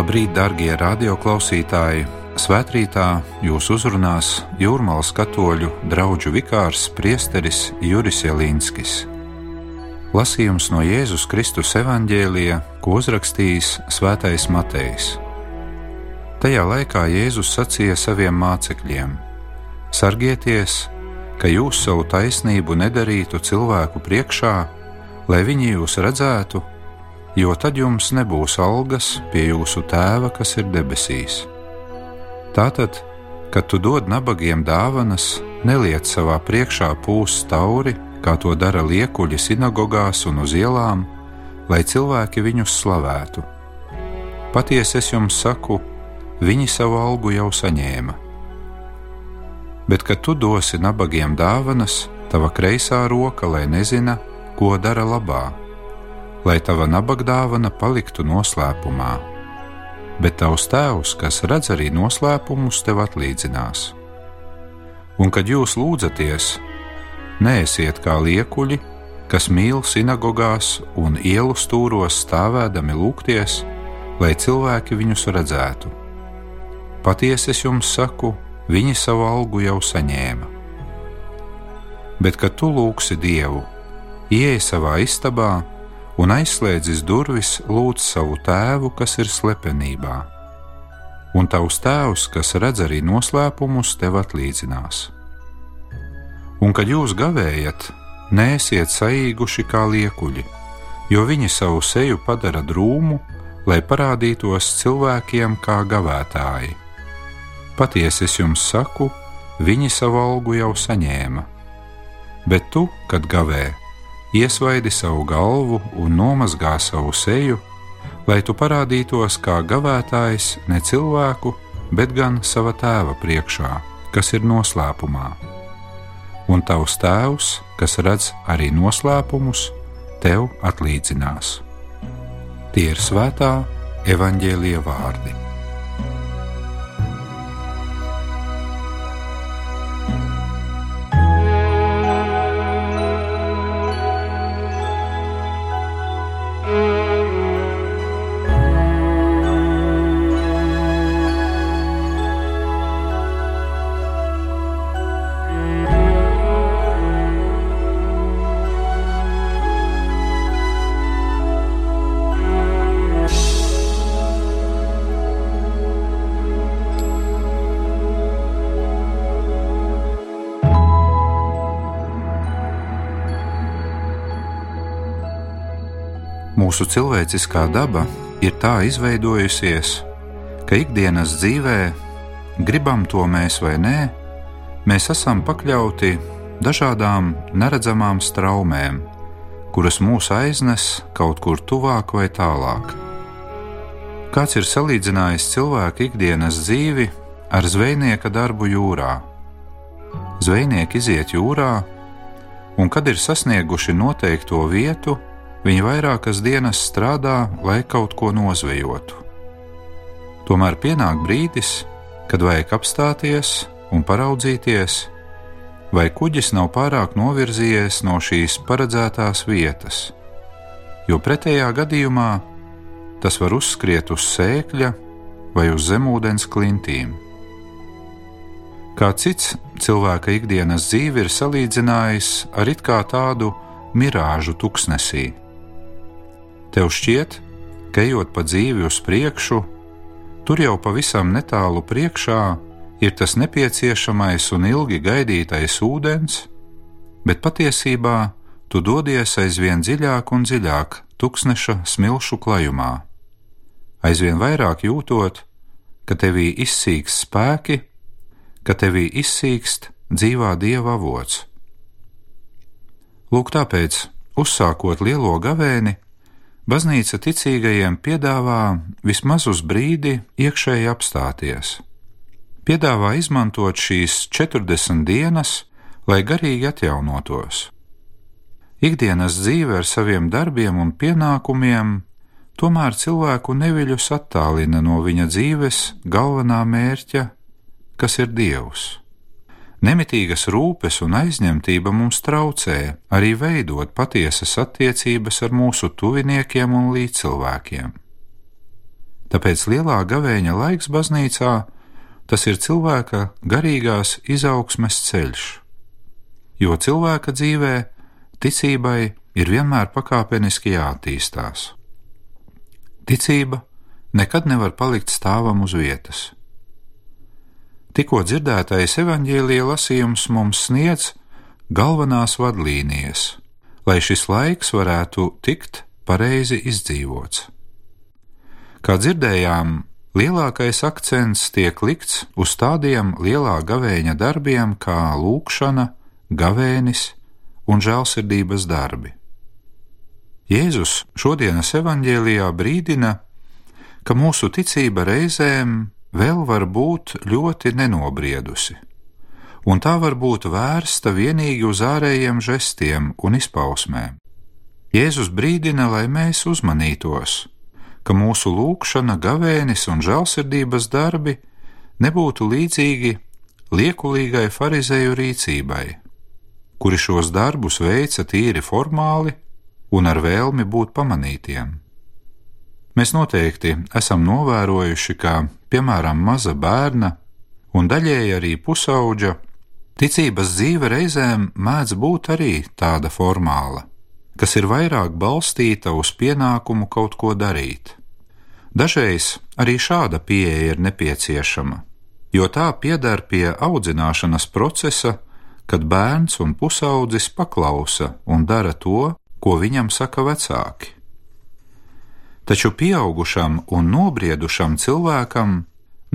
Labrīt, darbie radioklausītāji! Svētrītā jūs uzrunās Jūrmālas katoļu draugu vikārs Priesteris Juris Jelinskis. Lasījums no Jēzus Kristus evanģēlija, ko uzrakstījis Svētais Matejs. Tajā laikā Jēzus sacīja saviem mācekļiem: Sargieties, ka jūs savu taisnību nedarītu cilvēku priekšā, lai viņi jūs redzētu, jo tad jums nebūs algas pie jūsu tēva, kas ir debesīs. Tātad, kad tu dod nabagiem dāvanas, neliec savā priekšā pūs tauri, kā to dara liekuļi sinagogās un uz ielām, lai cilvēki viņus slavētu. Patiesi es jums saku, viņi savu algu jau saņēma. Bet, kad tu dosi nabagiem dāvanas, tava kreisā roka, lai nezina, ko dara labā, lai tava nabagdāvana paliktu noslēpumā. Bet tavs tēvs, kas redz arī noslēpumus, tev atlīdzinās. Un kad jūs lūdzaties, neesiet kā liekuļi, kas mīl sinagogās un ielu stūros stāvēdami lūgties, lai cilvēki viņus redzētu. Patiesi es jums saku, viņi savu algu jau saņēma. Bet, kad tu lūgsi Dievu, ieej savā istabā un aizslēdzis durvis, lūdz savu tēvu, kas ir slepenībā. Un tavs tēvs, kas redz arī noslēpumus, tev atlīdzinās. Un kad jūs gavējat, neesiet saīguši kā liekuļi, jo viņi savu seju padara drūmu, lai parādītos cilvēkiem kā gavētāji. Patiesi es jums saku, viņi savu algu jau saņēma. Bet tu, kad gavē, iesvaidi savu galvu un nomazgā savu seju, lai tu parādītos kā gavētājs ne cilvēku, bet gan sava tēva priekšā, kas ir noslēpumā. Un tavs tēvs, kas redz arī noslēpumus, tev atlīdzinās. Tie ir svētā evaņģēlie vārdi. Mūsu cilvēciskā daba ir tā izveidojusies, ka ikdienas dzīvē, gribam to mēs vai nē, mēs esam pakļauti dažādām neredzamām straumēm, kuras mūs aiznes kaut kur tuvāk vai tālāk. Kāds ir salīdzinājis cilvēku ikdienas dzīvi ar zvejnieka darbu jūrā? Zvejnieki iziet jūrā, un kad ir sasnieguši noteikto vietu, Viņi vairākas dienas strādā, lai kaut ko nozvejotu. Tomēr pienāk brīdis, kad vajag apstāties un paraudzīties, vai kuģis nav pārāk novirzījies no šīs paredzētās vietas, jo pretējā gadījumā tas var uzskriet uz sēkļa vai uz zemūdens klintīm. Kā cits cilvēka ikdienas dzīve ir salīdzinājis ar it kā tādu mirāžu tuksnesī Tev šķiet, ka ejot pa dzīvi uz priekšu, tur jau pavisam netālu priekšā ir tas nepieciešamais un ilgi gaidītais ūdens, bet patiesībā tu dodies aizvien dziļāk un dziļāk tuksneša smilšu klajumā, aizvien vairāk jūtot, ka tevī izsīkst spēki, ka tevī izsīkst dzīvā dieva avots. Lūk, tāpēc, uzsākot lielo gavēni, Baznīca ticīgajiem piedāvā vismaz uz brīdi iekšēji apstāties. Piedāvā izmantot šīs 40 dienas, lai garīgi atjaunotos. Ikdienas dzīve ar saviem darbiem un pienākumiem tomēr cilvēku neviļus attālina no viņa dzīves galvenā mērķa, kas ir Dievs. Nemitīgas rūpes un aizņemtība mums traucē arī veidot patiesas attiecības ar mūsu tuviniekiem un līdzcilvēkiem. Tāpēc lielā gavēņa laiks baznīcā tas ir cilvēka garīgās izaugsmes ceļš, jo cilvēka dzīvē ticībai ir vienmēr pakāpeniski jāattīstās. Ticība nekad nevar palikt stāvam uz vietas. Tikko dzirdētais evaņģēlīja lasījums mums sniedz galvenās vadlīnijas, lai šis laiks varētu tikt pareizi izdzīvots. Kā dzirdējām, lielākais akcents tiek likts uz tādiem lielā gavēņa darbiem kā lūkšana, gavēnis un žēlsirdības darbi. Jēzus šodienas evanģēlijā brīdina, ka mūsu ticība reizēm vēl var būt ļoti nenobriedusi, un tā var būt vērsta tikai uz ārējiem žestiem un izpausmēm. Jēzus brīdina, lai mēs uzmanītos, ka mūsu lūkšana, gavēnis un žēlsirdības darbi nebūtu līdzīgi liekulīgai farizēju rīcībai, kuri šos darbus veica tīri formāli un ar vēlmi būt pamanītiem. Mēs noteikti esam novērojuši, ka, piemēram, maza bērna un daļēji arī pusauģa ticības dzīve reizēm mēdz būt arī tāda formāla kas ir vairāk balstīta uz pienākumu kaut ko darīt. Dažreiz arī šāda pieeja ir nepieciešama, jo tā piedar pie audzināšanas procesa, kad bērns un pusaudzis paklausa un dara to, ko viņam saka vecāki. Taču pieaugušam un nobriedušam cilvēkam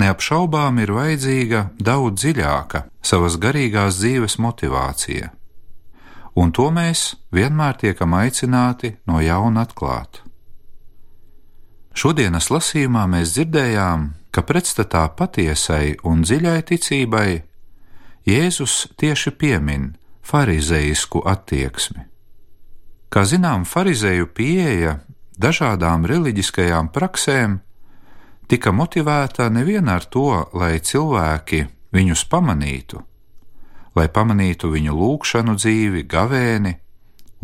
neapšaubām ir vajadzīga daudz dziļāka savas garīgās dzīves motivācija un to mēs vienmēr tiekam aicināti no jauna atklāt. Šodienas lasījumā mēs dzirdējām, ka pretstatā patiesai un dziļai ticībai Jēzus tieši piemin farizējisku attieksmi. Kā zinām, farizēju pieeja dažādām reliģiskajām praksēm tika motivēta nevien ar to, lai cilvēki viņus pamanītu, lai pamanītu viņu lūgšanu dzīvi, gavēni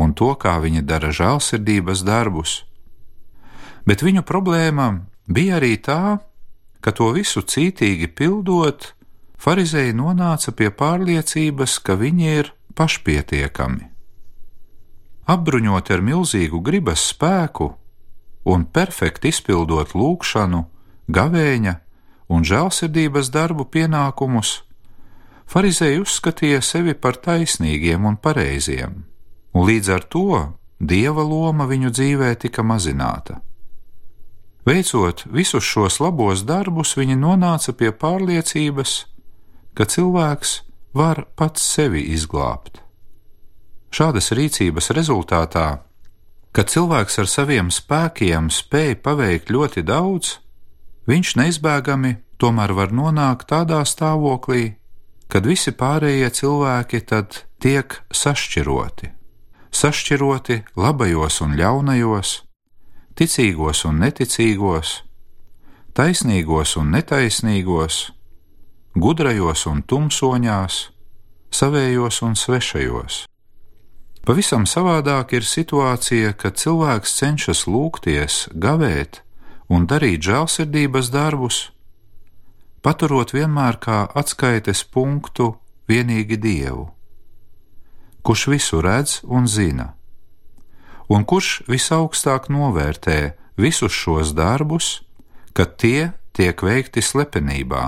un to, kā viņi dara žēlsirdības darbus. Bet viņu problēma bija arī tā, ka to visu cītīgi pildot, farizēji nonāca pie pārliecības, ka viņi ir pašpietiekami. Apbruņoti ar milzīgu gribas spēku un perfekti izpildot lūgšanu, gavēņa un žēlsirdības darbu pienākumus, Pharizēji uzskatīja sevi par taisnīgiem un pareiziem, un līdz ar to dieva loma viņu dzīvē tika mazināta. Veicot visus šos labos darbus, viņi nonāca pie pārliecības, ka cilvēks var pats sevi izglābt. Šādas rīcības rezultātā, kad cilvēks ar saviem spēkiem spēj paveikt ļoti daudz, viņš neizbēgami tomēr var nonākt tādā stāvoklī, kad visi pārējie cilvēki tad tiek sašķiroti, sašķiroti labajos un ļaunajos, ticīgos un neticīgos, taisnīgos un netaisnīgos, gudrajos un tumsoņās, savējos un svešajos. Pavisam savādāk ir situācija, kad cilvēks cenšas lūgties, gavēt un darīt žēlsirdības darbus, paturot vienmēr kā atskaites punktu vienīgi Dievu, kurš visu redz un zina, un kurš visaugstāk novērtē visus šos darbus, kad tie tiek veikti slepenībā,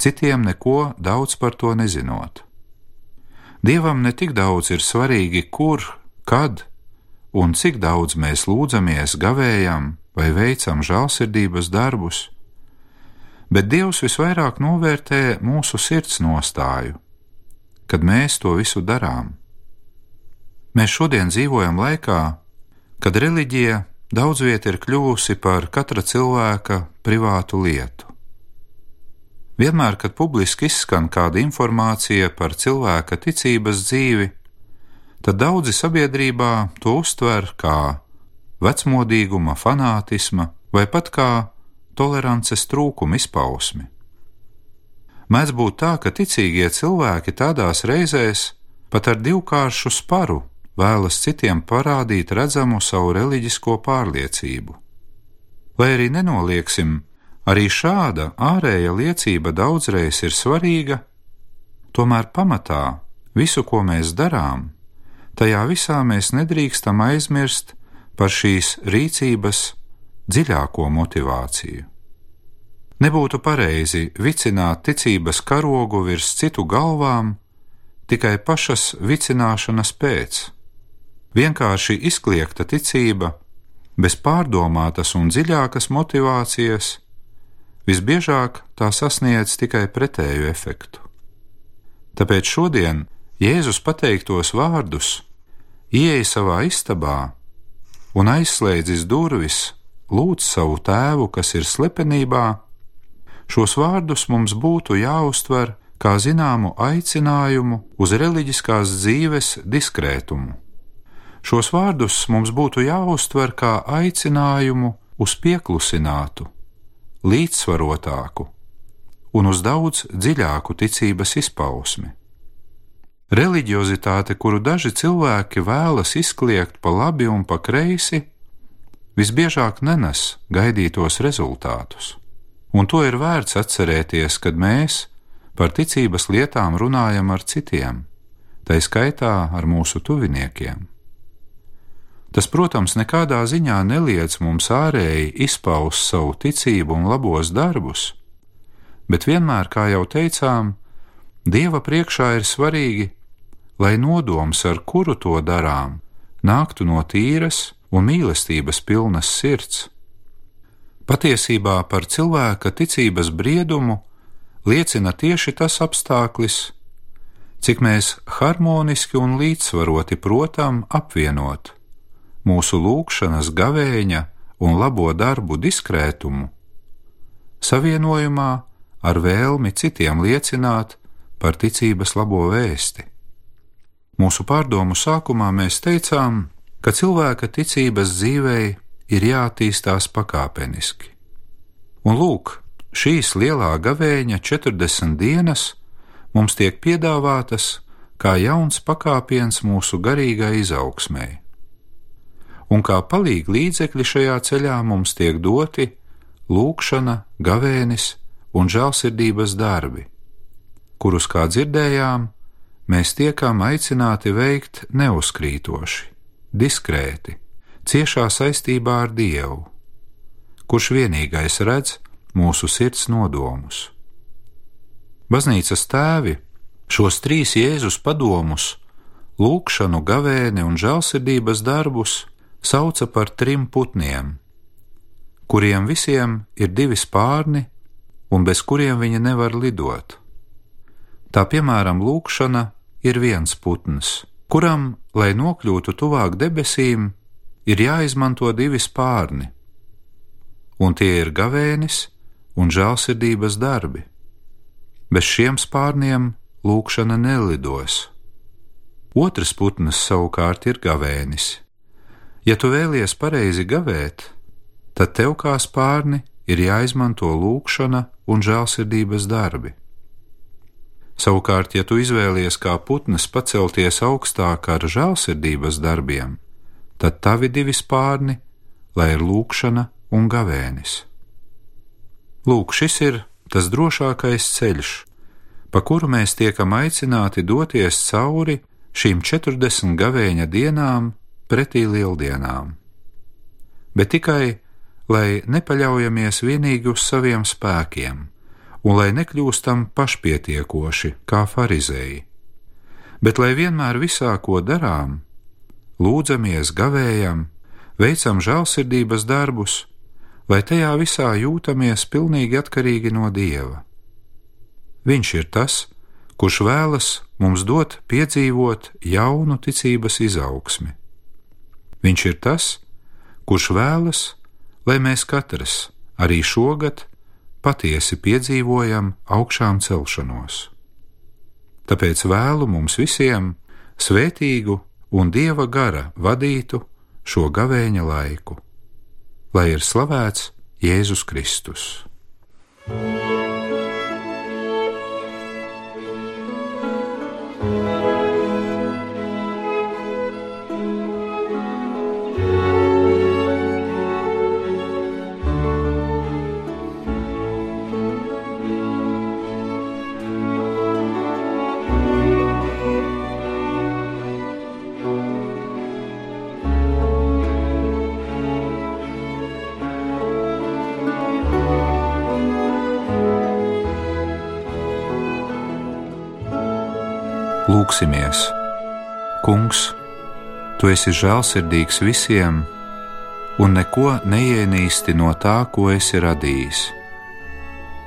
citiem neko daudz par to nezinot. Dievam ne tik daudz ir svarīgi, kur, kad un cik daudz mēs lūdzamies, gavējam vai veicam žēlsirdības darbus, bet Dievs visvairāk novērtē mūsu sirds nostāju, kad mēs to visu darām. Mēs šodien dzīvojam laikā, kad reliģija daudz viet ir kļuvusi par katra cilvēka privātu lietu. Vienmēr, kad publiski izskan kāda informācija par cilvēka ticības dzīvi, tad daudzi sabiedrībā to uztver kā vecmodīguma, fanātisma vai pat kā tolerances trūkuma izpausmi. Mēdz būt tā, ka ticīgie cilvēki tādās reizēs pat ar divkāršu sparu vēlas citiem parādīt redzamu savu reliģisko pārliecību. Lai arī nenolieksim, arī šāda ārēja liecība daudzreiz ir svarīga, tomēr pamatā visu, ko mēs darām, tajā visā mēs nedrīkstam aizmirst par šīs rīcības dziļāko motivāciju. Nebūtu pareizi vicināt ticības karogu virs citu galvām tikai pašas vicināšanas pēc. Vienkārši izkliegta ticība, bez pārdomātas un dziļākas motivācijas, visbiežāk tā sasniedz tikai pretēju efektu. Tāpēc šodien Jēzus pateiktos vārdus ieeja savā istabā un aizslēdzis durvis, lūdz savu tēvu, kas ir slepenībā, Šos vārdus mums būtu jāuztver kā zināmu aicinājumu uz reliģiskās dzīves diskrētumu. Šos vārdus mums būtu jāuztver kā aicinājumu uz pieklusinātu, līdzsvarotāku un uz daudz dziļāku ticības izpausmi. Reliģiozitāte, kuru daži cilvēki vēlas izkliegt pa labi un pa kreisi, visbiežāk nenes gaidītos rezultātus. Un to ir vērts atcerēties, kad mēs par ticības lietām runājam ar citiem, tā skaitā ar mūsu tuviniekiem. Tas, protams, nekādā ziņā neliedz mums ārēji izpaust savu ticību un labos darbus, bet vienmēr, kā jau teicām, Dieva priekšā ir svarīgi, lai nodoms, ar kuru to darām, nāktu no tīras un mīlestības pilnas sirds. Patiesībā par cilvēka ticības briedumu liecina tieši tas apstākļis, cik mēs harmoniski un līdzsvaroti protam apvienot mūsu lūgšanas gavēņa un labo darbu diskrētumu, savienojumā ar vēlmi citiem liecināt par ticības labo vēsti. Mūsu pārdomu sākumā mēs teicām, ka cilvēka ticības dzīvei ir jāattīstās pakāpeniski. Un lūk, šīs lielā gavēņa 40 dienas mums tiek piedāvātas kā jauns pakāpiens mūsu garīgai izaugsmēji. Un kā palīgi līdzekļi šajā ceļā mums tiek doti lūkšana, gavēnis un žēlsirdības darbi, kurus, kā dzirdējām, mēs tiekam aicināti veikt neuzkrītoši, diskrēti ciešā saistībā ar Dievu, kurš vienīgais redz mūsu sirds nodomus. Baznīcas tēvi šos trīs Jēzus padomus, lūkšanu, gavēni un žēlsirdības darbus sauca par trim putniem, kuriem visiem ir divi spārni un bez kuriem viņi nevar lidot. Tā piemēram, lūkšana ir viens putns, kuram, lai nokļūtu tuvāk debesīm, ir jāizmanto divi spārni, un tie ir gavēnis un žēlsirdības darbi. Bez šiem spārniem lūkšana nelidos. Otrs putns savukārt ir gavēnis. Ja tu vēlies pareizi gavēt, tad tev kā spārni ir jāizmanto lūkšana un žēlsirdības darbi. Savukārt, ja tu izvēlies kā putns pacelties augstāk ar žēlsirdības darbiem, tad tavi divi spārni, lai ir lūkšana un gavēnis. Lūk, šis ir tas drošākais ceļš, pa kuru mēs tiekam aicināti doties cauri šīm 40 gavēņa dienām pretī lieldienām. Bet tikai, lai nepaļaujamies vienīgi uz saviem spēkiem, un lai nekļūstam pašpietiekoši kā farizēji, bet lai vienmēr visā, ko darām, lūdzamies, gavējam, veicam žēlsirdības darbus, lai tajā visā jūtamies pilnīgi atkarīgi no Dieva. Viņš ir tas, kurš vēlas mums dot piedzīvot jaunu ticības izaugsmi. Viņš ir tas, kurš vēlas, lai mēs katrs arī šogad patiesi piedzīvojam augšām celšanos. Tāpēc vēlu mums visiem svētīgu un dieva gara vadītu šo gavēņa laiku, lai ir slavēts Jēzus Kristus. Lūksimies! Kungs, tu esi žēlsirdīgs visiem, un neko neienīsti no tā, ko esi radījis.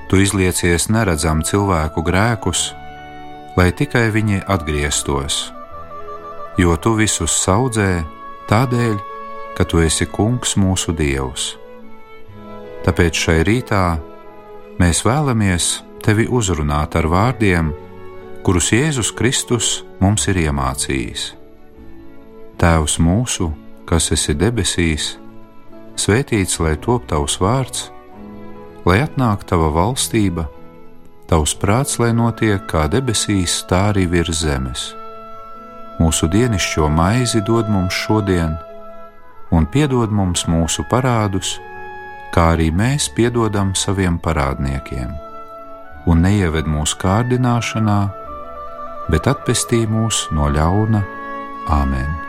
Tu izliecies neredzam cilvēku grēkus, lai tikai viņi atgrieztos, jo tu visus saudzē tādēļ, ka tu esi Kungs mūsu Dievs. Tāpēc šai rītā mēs vēlamies tevi uzrunāt ar vārdiem, kurus Jēzus Kristus mums ir iemācījis. Tēvs mūsu, kas esi debesīs, svētīts lai top tavs vārds, lai atnāk tava valstība, tavs prāts, lai notiek kā debesīs, tā arī virs zemes. Mūsu dienascho maizi dod mums šodien, un piedod mums mūsu parādus, kā arī mēs piedodam saviem parādniekiem. Un neieved mūsu kārdināšanā, bet atpestī mūs no ļauna Āmen!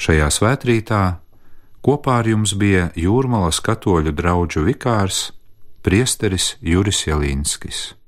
Šajā svētkrītā kopā ar jums bija Jūrmalas katoļu draugu vikārs Priesteris Juris Jelīnskis.